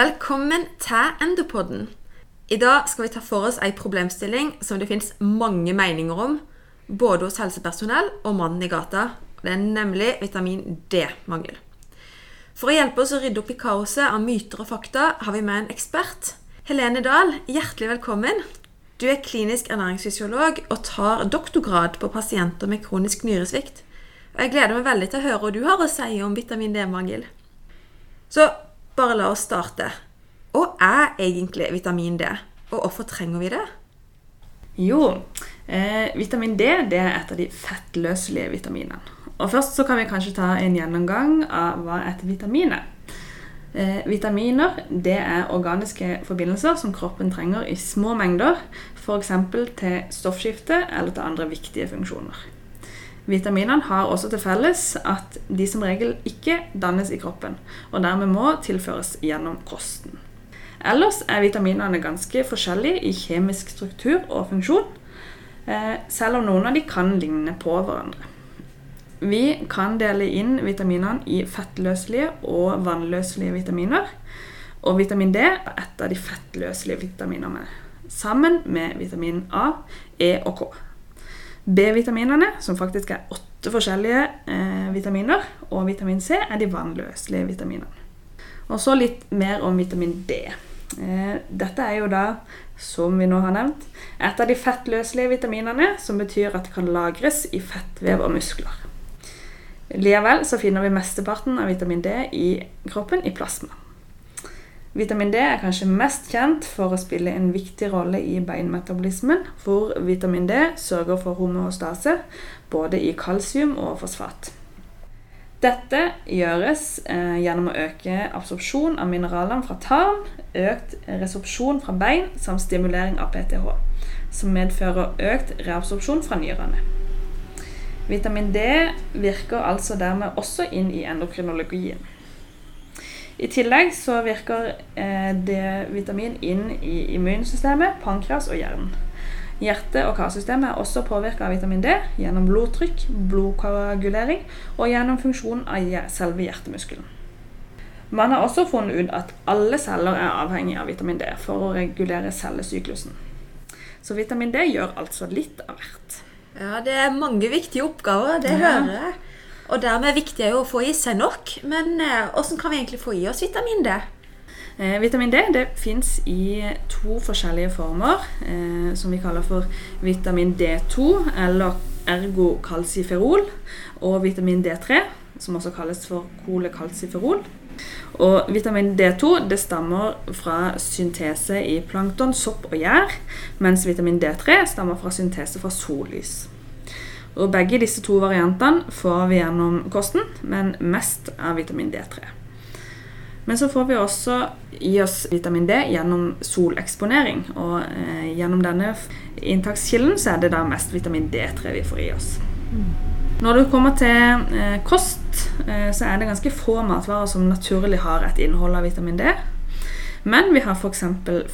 Velkommen til Endopodden. I dag skal vi ta for oss ei problemstilling som det finnes mange meninger om, både hos helsepersonell og mannen i gata. Det er nemlig vitamin D-mangel. For å hjelpe oss å rydde opp i kaoset av myter og fakta, har vi med en ekspert. Helene Dahl, hjertelig velkommen. Du er klinisk ernæringsfysiolog og tar doktorgrad på pasienter med kronisk nyresvikt. Og jeg gleder meg veldig til å høre hva du har å si om vitamin D-mangel. Så bare la oss starte. Hva er egentlig vitamin D, og hvorfor trenger vi det? Jo, eh, vitamin D det er et av de fettløselige vitaminene. Og Først så kan vi kanskje ta en gjennomgang av hva et vitamin er. Eh, vitaminer det er organiske forbindelser som kroppen trenger i små mengder, f.eks. til stoffskifte eller til andre viktige funksjoner. Vitaminene har også til felles at de som regel ikke dannes i kroppen, og dermed må tilføres gjennom kosten. Ellers er vitaminene ganske forskjellige i kjemisk struktur og funksjon, eh, selv om noen av de kan ligne på hverandre. Vi kan dele inn vitaminene i fettløselige og vannløselige vitaminer. Og vitamin D er et av de fettløselige vitaminene, sammen med vitamin A, E og K. B-vitaminene, som faktisk er åtte forskjellige eh, vitaminer, og vitamin C er de vannløselige vitaminene. Og så litt mer om vitamin D. Eh, dette er jo da, som vi nå har nevnt, et av de fettløselige vitaminene, som betyr at det kan lagres i fettvev og muskler. Likevel så finner vi mesteparten av vitamin D i kroppen i plasma. Vitamin D er kanskje mest kjent for å spille en viktig rolle i beinmetabolismen, hvor vitamin D sørger for homeostase både i kalsium og fosfat. Dette gjøres eh, gjennom å øke absorpsjon av mineralene fra tarm, økt resorpsjon fra bein samt stimulering av PTH, som medfører økt reabsorpsjon fra nyrene. Vitamin D virker altså dermed også inn i endokrinologien. I tillegg så virker eh, D-vitamin inn i immunsystemet, pankreas og hjernen. Hjerte- og karsystemet er også påvirka av vitamin D gjennom blodtrykk, blodkoagulering og gjennom funksjonen av selve hjertemuskelen. Man har også funnet ut at alle celler er avhengig av vitamin D for å regulere cellesyklusen. Så vitamin D gjør altså litt av hvert. Ja, det er mange viktige oppgaver, det Ja. hører jeg. Og dermed er viktig å få i seg nok. Men eh, hvordan kan vi egentlig få i oss vitamin D? Eh, vitamin D det fins i to forskjellige former, eh, som vi kaller for vitamin D2, eller ergokalsiferol, og vitamin D3, som også kalles for kolekalsiferol. Og vitamin D2 det stammer fra syntese i plankton, sopp og gjær, mens vitamin D3 stammer fra syntese fra sollys. Og Begge disse to variantene får vi gjennom kosten, men mest av vitamin D3. Men så får vi også i oss vitamin D gjennom soleksponering. Og eh, gjennom denne inntakskilden så er det da mest vitamin D3 vi får i oss. Når det kommer til eh, kost, eh, så er det ganske få matvarer som naturlig har et innhold av vitamin D. Men vi har f.eks.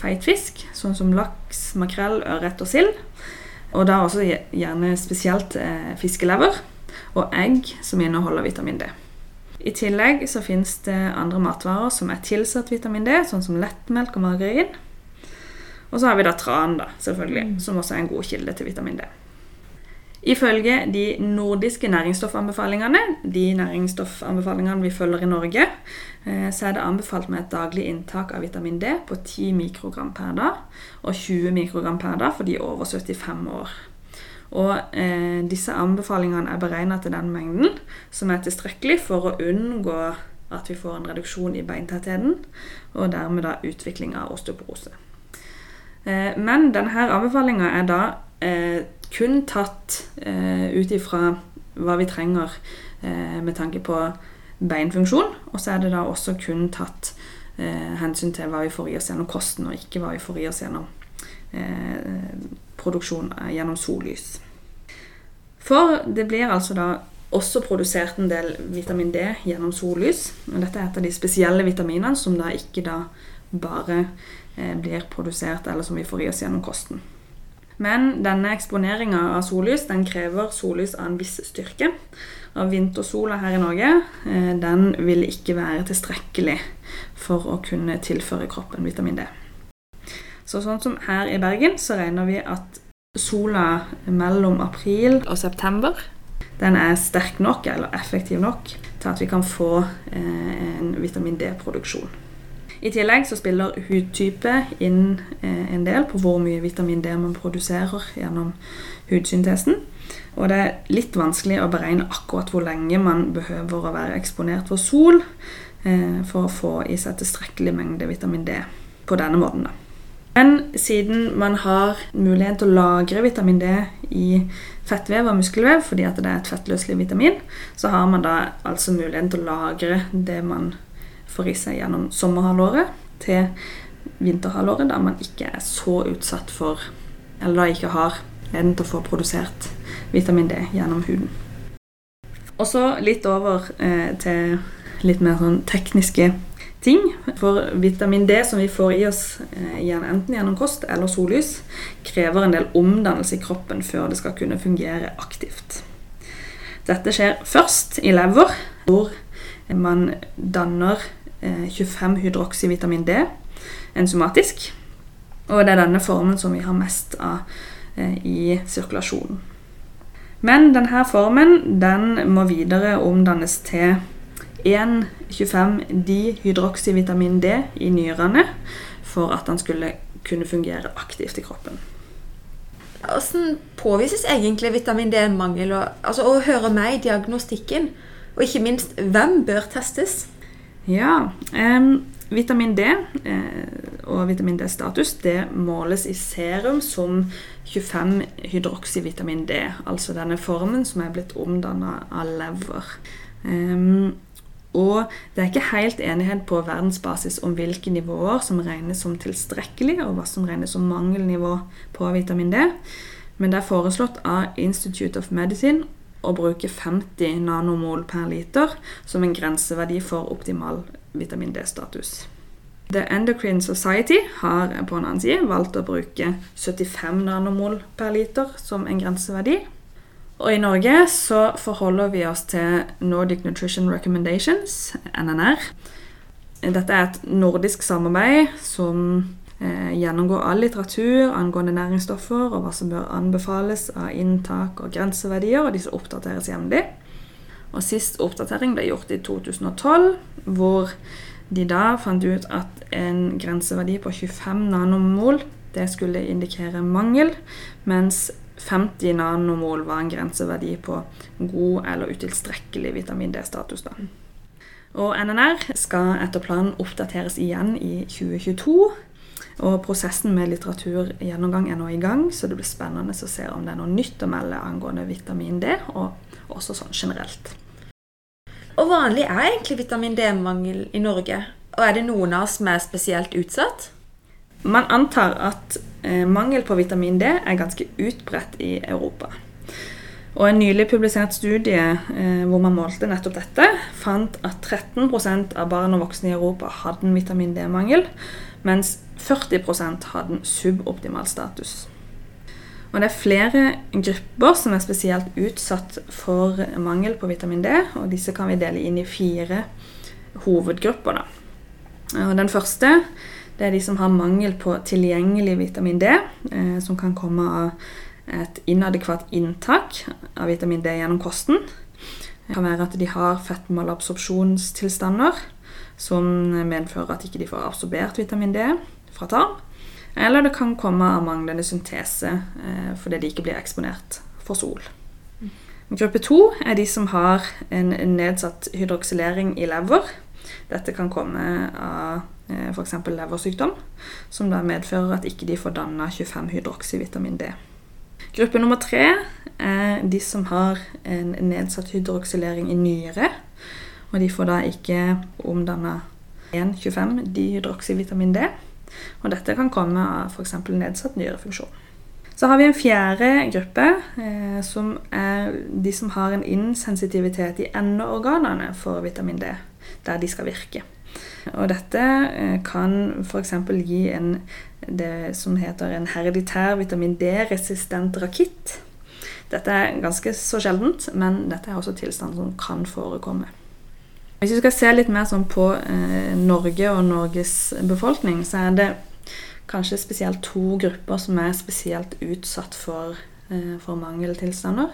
feit fisk, sånn som laks, makrell, ørret og sild. Og da også gjerne spesielt eh, fiskelever og egg som inneholder vitamin D. I tillegg så finnes det andre matvarer som er tilsatt vitamin D, sånn som lettmelk og margarin. Og så har vi da tran, da, selvfølgelig, som også er en god kilde til vitamin D. Ifølge de nordiske næringsstoffanbefalingene, de næringsstoffanbefalingene vi følger i Norge, eh, så er det anbefalt med et daglig inntak av vitamin D på 10 mikrogram per dag og 20 mikrogram per dag for de over 75 år. Og eh, disse anbefalingene er beregna til den mengden som er tilstrekkelig for å unngå at vi får en reduksjon i beintettheten, og dermed da utvikling av osteoporose. Eh, men denne anbefalinga er da eh, kun tatt eh, ut ifra hva vi trenger med tanke på beinfunksjon, og så er det da også kun tatt hensyn til hva vi får i oss gjennom kosten, og ikke hva vi får i oss gjennom produksjon gjennom sollys. For det blir altså da også produsert en del vitamin D gjennom sollys. Og dette er et av de spesielle vitaminene som da ikke da bare blir produsert, eller som vi får i oss gjennom kosten. Men denne eksponeringa av sollys den krever sollys av en viss styrke. Og vintersola her i Norge eh, den vil ikke være tilstrekkelig for å kunne tilføre kroppen vitamin D. Så sånn som her i Bergen så regner vi at sola mellom april og september den er sterk nok, eller effektiv nok, til at vi kan få eh, en vitamin D-produksjon. I tillegg så spiller hudtype inn eh, en del på hvor mye vitamin D man produserer gjennom hudsyntesen. Og det er litt vanskelig å beregne akkurat hvor lenge man behøver å være eksponert for sol eh, for å få i seg tilstrekkelig mengde vitamin D på denne måten. da. Men siden man har mulighet til å lagre vitamin D i fettvev og muskelvev fordi det er et fettløselig vitamin, så har man da altså muligheten til å lagre det man får i seg gjennom sommerhalvåret til vinterhalvåret, da man ikke er så utsatt for Eller da ikke har evnen til å få produsert vitamin D gjennom huden. Og så litt over eh, til litt mer sånn tekniske ting. For vitamin D som vi får i oss eh, enten gjennom kost eller sollys, krever en del omdannelse i kroppen før det skal kunne fungere aktivt. Dette skjer først i lever, hvor man danner 25 hydroksyvitamin D enzymatisk. Og det er denne formen som vi har mest av eh, i sirkulasjonen. Men denne formen den må videre omdannes til 1,25 dihydroksyvitamin D i nyrene for at den skulle kunne fungere aktivt i kroppen. Hvordan påvises egentlig vitamin D-mangel? Altså, å høre meg i diagnostikken? Og ikke minst, hvem bør testes? Ja, Um, Vitamin D eh, og vitamin D-status det måles i serum som 25 hydroksyvitamin D. Altså denne formen som er blitt omdanna av lever. Um, og det er ikke helt enighet på verdensbasis om hvilke nivåer som regnes som tilstrekkelig, og hva som regnes som mangelnivå på vitamin D. Men det er foreslått av Institute of Medicine å bruke 50 nanomol per liter som en grenseverdi for optimal vitamin D-status. The Endocrine Society har på en annen side valgt å bruke 75 nanomol per liter som en grenseverdi. Og i Norge så forholder vi oss til Nordic Nutrition Recommendations, NNR. Dette er et nordisk samarbeid som gjennomgå all litteratur angående næringsstoffer og hva som bør anbefales av inntak og grenseverdier, og disse oppdateres jevnlig. Og Sist oppdatering ble gjort i 2012, hvor de da fant ut at en grenseverdi på 25 nanomol det skulle indikere mangel, mens 50 nanomol var en grenseverdi på god eller utilstrekkelig vitamin D-status. Og NNR skal etter planen oppdateres igjen i 2022. Og prosessen med litteraturgjennomgang er nå i gang, så det blir spennende å se om det er noe nytt å melde angående vitamin D, og også sånn generelt. Og vanlig er egentlig vitamin D-mangel i Norge? Og er det noen av oss som er spesielt utsatt? Man antar at eh, mangel på vitamin D er ganske utbredt i Europa. Og En nylig publisert studie eh, hvor man målte nettopp dette, fant at 13% av barn og voksne i Europa hadde en vitamin D-mangel, mens 40% hadde suboptimal status. Og Det er flere grupper som er spesielt utsatt for mangel på vitamin D. og Disse kan vi dele inn i fire hovedgrupper. Da. Og Den første det er de som har mangel på tilgjengelig vitamin D, eh, som kan komme av et inadekvat inntak av vitamin D gjennom kosten. Det kan være at de har fettmalabsorpsjonstilstander som medfører at ikke de ikke får absorbert vitamin D fra tarm. Eller det kan komme av manglende syntese eh, fordi de ikke blir eksponert for sol. Gruppe to er de som har en nedsatt hydroksylering i lever. Dette kan komme av eh, f.eks. leversykdom, som da medfører at ikke de får danna 25 hydroksyvitamin D. Gruppe nummer tre er de som har en nedsatt hydroksylering i nyre. Og de får da ikke omdanna 1,25 dihydroksyvitamin D. Og dette kan komme av f.eks. nedsatt nyrefunksjon. Så har vi en fjerde gruppe, eh, som er de som har en insensitivitet i endeorganene for vitamin D, der de skal virke. Og dette eh, kan f.eks. gi en det som heter en hereditær vitamin D-resistent rakitt. Dette er ganske så sjeldent, men dette er også tilstand som kan forekomme. Hvis vi skal se litt mer sånn på eh, Norge og Norges befolkning, så er det kanskje spesielt to grupper som er spesielt utsatt for, eh, for mangeltilstander.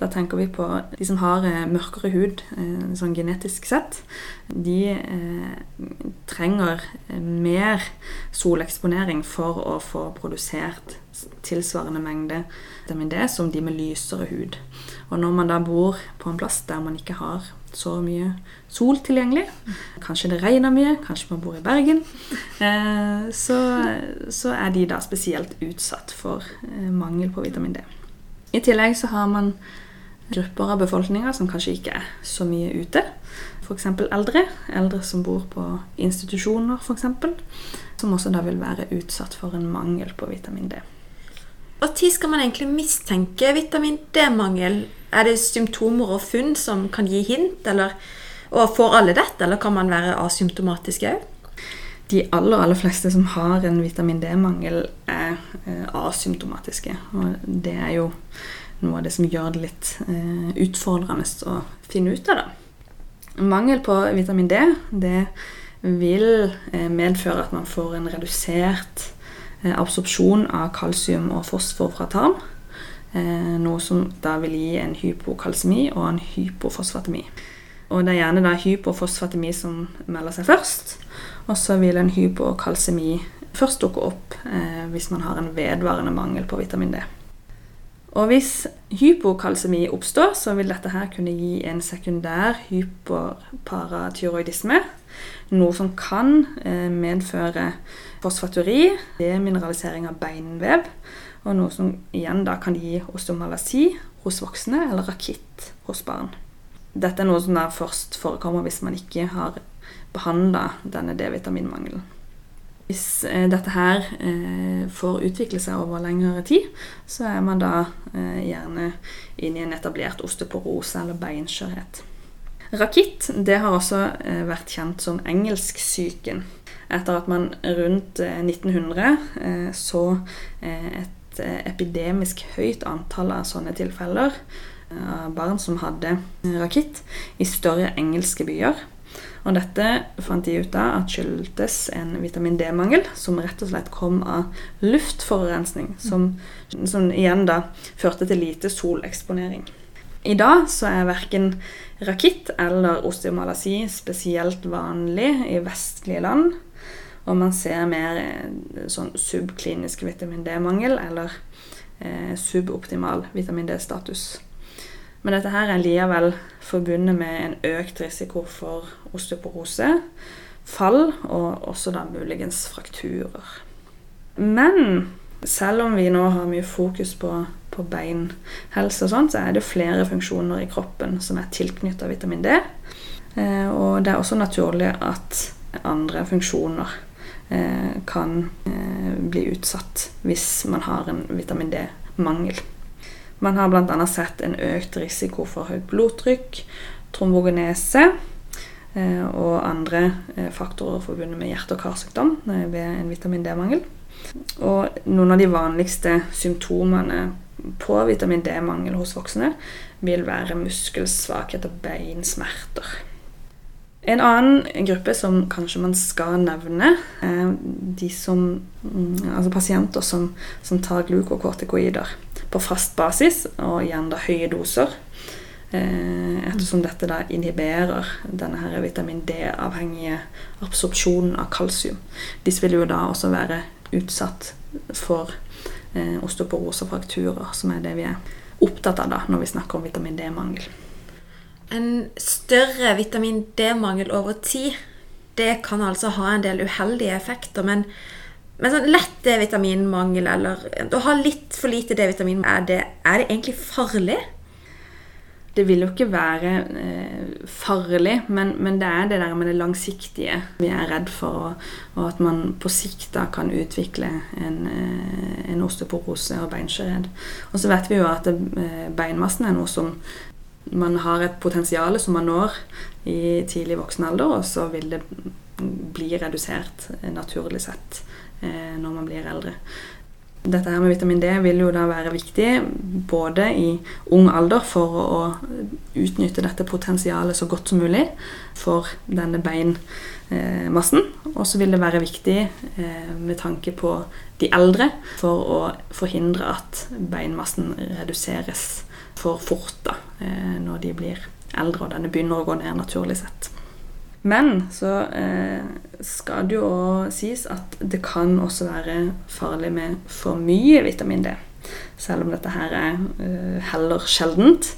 Da tenker vi på de som har eh, mørkere hud eh, sånn genetisk sett. De eh, trenger mer soleksponering for å få produsert tilsvarende mengde vitamin D som de med lysere hud. Og når man da bor på en plass der man ikke har så mye sol tilgjengelig, kanskje det regner mye, kanskje man bor i Bergen, så, så er de da spesielt utsatt for mangel på vitamin D. I tillegg så har man grupper av befolkninga som kanskje ikke er så mye ute. F.eks. eldre. Eldre som bor på institusjoner, f.eks. Som også da vil være utsatt for en mangel på vitamin D. Når skal man egentlig mistenke vitamin D-mangel? Er det symptomer og funn som kan gi hint, eller, og får alle dette, eller kan man være asymptomatisk òg? De aller, aller fleste som har en vitamin D-mangel, er eh, asymptomatiske. Og det er jo noe av det som gjør det litt eh, utfordrende å finne ut av det. Mangel på vitamin D det vil eh, medføre at man får en redusert absorpsjon av kalsium og fosfor fra tarm. Eh, noe som da vil gi en hypokalsemi og en hypofosfatemi. Og det er gjerne da hypofosfatemi som melder seg først. Og så vil en hypokalsemi først dukke opp eh, hvis man har en vedvarende mangel på vitamin D. Og hvis hypokalsemi oppstår, så vil dette her kunne gi en sekundær hyperparatyroidisme. Noe som kan eh, medføre fosfaturi, demineralisering av beinvev. Og noe som igjen da kan gi osteomalasi hos voksne eller rakitt hos barn. Dette er noe som først forekommer hvis man ikke har behandla denne D-vitaminmangelen. Hvis eh, dette her eh, får utvikle seg over lengre tid, så er man da eh, gjerne inne i en etablert osteoporose eller beinskjørhet. Rakitt det har også vært kjent som engelsksyken. Etter at man rundt 1900 så et epidemisk høyt antall av sånne tilfeller av barn som hadde rakitt i større engelske byer. Og dette fant de ut av at skyldtes en vitamin D-mangel, som rett og slett kom av luftforurensning, som, som igjen da førte til lite soleksponering. I dag så er verken rakitt eller osteomalasi spesielt vanlig i vestlige land. Og man ser mer eh, sånn subklinisk vitamin D-mangel eller eh, suboptimal vitamin D-status. Men dette her er likevel forbundet med en økt risiko for osteoporose, fall og også da muligens frakturer. Men selv om vi nå har mye fokus på, på beinhelse, og sånt, så er det flere funksjoner i kroppen som er tilknytta vitamin D. Eh, og det er også naturlig at andre funksjoner eh, kan eh, bli utsatt hvis man har en vitamin D-mangel. Man har bl.a. sett en økt risiko for høyt blodtrykk, trombogenese eh, og andre eh, faktorer forbundet med hjerte- og karsykdom eh, ved en vitamin D-mangel. Og noen av de vanligste symptomene på vitamin D-mangel hos voksne vil være muskelsvakhet og beinsmerter. En annen gruppe som kanskje man skal nevne, er de som, mm, altså pasienter som, som tar glukokortikoider på fast basis, og igjen da høye doser. Eh, ettersom dette da inhiberer denne her vitamin D-avhengige absorpsjonen av kalsium. Disse vil jo da også være utsatt for eh, osteoporose som er det vi er opptatt av da når vi snakker om vitamin D-mangel. En større vitamin D-mangel over tid det kan altså ha en del uheldige effekter. Men men sånn lett D-vitaminmangel eller å ha litt for lite D-vitamin, er, er det egentlig farlig? Det vil jo ikke være eh, farlig, men, men, det er det der med det langsiktige vi er redd for. Og, og at man på sikt da kan utvikle en, eh, en osteoporose og beinskjørhet. Og så vet vi jo at eh, beinmassen er noe som man har et potensial som man når i tidlig voksen alder, og så vil det bli redusert eh, naturlig sett når man blir eldre. Dette her med vitamin D vil jo da være viktig både i ung alder for å utnytte dette potensialet så godt som mulig for denne beinmassen. Og så vil det være viktig eh, med tanke på de eldre for å forhindre at beinmassen reduseres for fort da, eh, når de blir eldre og denne begynner å gå ned naturlig sett. Men så eh, skal det jo sies at det kan også være farlig med for mye vitamin D. Selv om dette her er eh, heller sjeldent,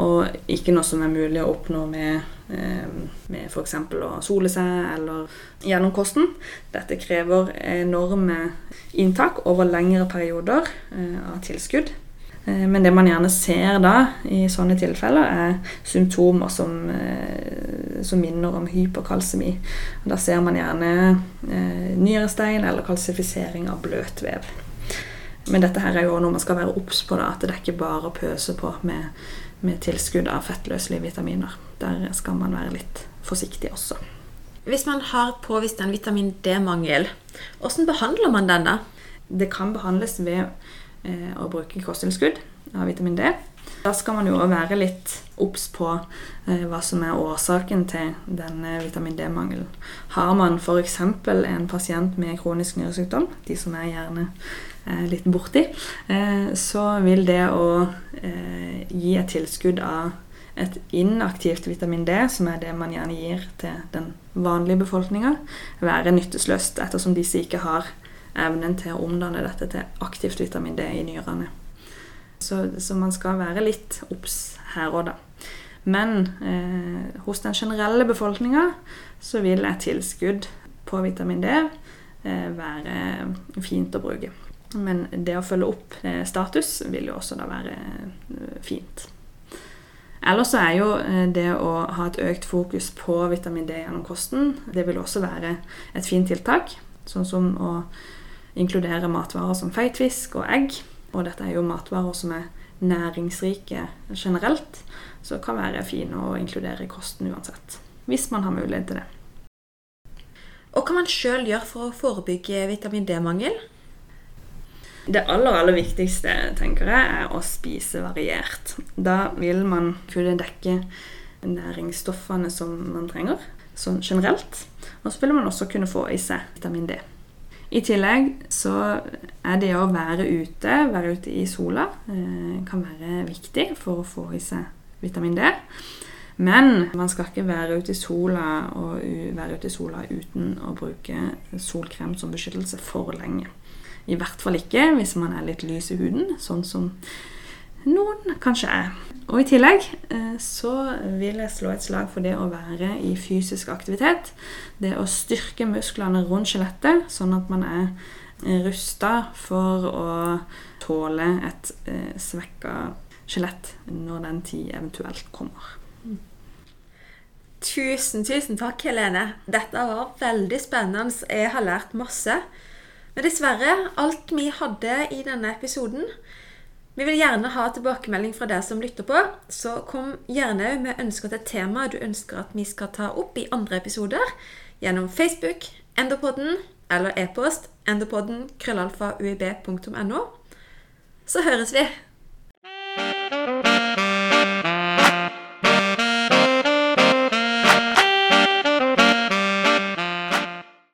og ikke noe som er mulig å oppnå med, eh, med f.eks. å sole seg eller gjennom kosten. Dette krever enorme inntak over lengre perioder eh, av tilskudd. Eh, men det man gjerne ser da i sånne tilfeller, er symptomer som, eh, som minner om hyperkalsemi. Da ser man gjerne eh, nyrestein eller kalsifisering av bløtvev. Men dette her er jo noe man skal være obs på, da, at det er ikke bare å pøse på med, med tilskudd av fettløselige vitaminer. Der skal man være litt forsiktig også. Hvis man har påvist en vitamin D-mangel, hvordan behandler man den da? Det kan behandles ved Eh, å bruke kosttilskudd av vitamin D. Da skal man jo være litt obs på eh, hva som er årsaken til denne vitamin D-mangelen. Har man f.eks. en pasient med kronisk nyresykdom, de som er gjerne er litt borti, eh, så vil det å gi et tilskudd av et inaktivt vitamin D, som er det man gjerne gir til den vanlige befolkninga, være nyttesløst, ettersom disse ikke har evnen til å omdanne dette til aktivt vitamin D i nyrene. Så, så man skal være litt obs her òg, da. Men eh, hos den generelle befolkninga så vil et tilskudd på vitamin D eh, være fint å bruke. Men det å følge opp eh, status vil jo også da være eh, fint. Ellers så er jo eh, det å ha et økt fokus på vitamin D gjennom kosten, det vil også være et fint tiltak. Sånn som å inkludere matvarer som feitfisk og egg. Og dette er jo matvarer som er næringsrike generelt, så kan være fine å inkludere i kosten uansett. Hvis man har mulighet til det. Og Hva kan man sjøl gjøre for å forebygge vitamin D-mangel? Det aller aller viktigste tenker jeg, er å spise variert. Da vil man kunne dekke næringsstoffene som man trenger, sånn generelt. Og så vil man også kunne få i seg vitamin D. I tillegg så er det å være ute, være ute i sola, eh, kan være viktig for å få i seg vitamin D. Men man skal ikke være ute i sola og være ute i sola uten å bruke solkrem som beskyttelse for lenge. I hvert fall ikke hvis man er litt lys i huden, sånn som noen kanskje er. Og i tillegg eh, så vil jeg slå et slag for det å være i fysisk aktivitet. Det å styrke musklene rundt skjelettet, sånn at man er eh, rusta for å tåle et eh, svekka skjelett når den tid eventuelt kommer. Tusen, tusen takk, Helene. Dette var veldig spennende. Jeg har lært masse. Men dessverre, alt vi hadde i denne episoden vi vil gjerne ha tilbakemelding fra deg som lytter på, så kom gjerne med ønsker til tema du ønsker at vi skal ta opp i andre episoder, gjennom Facebook, Enderpodden eller e-post enderpodden krøllalfa.uib.no. Så høres vi!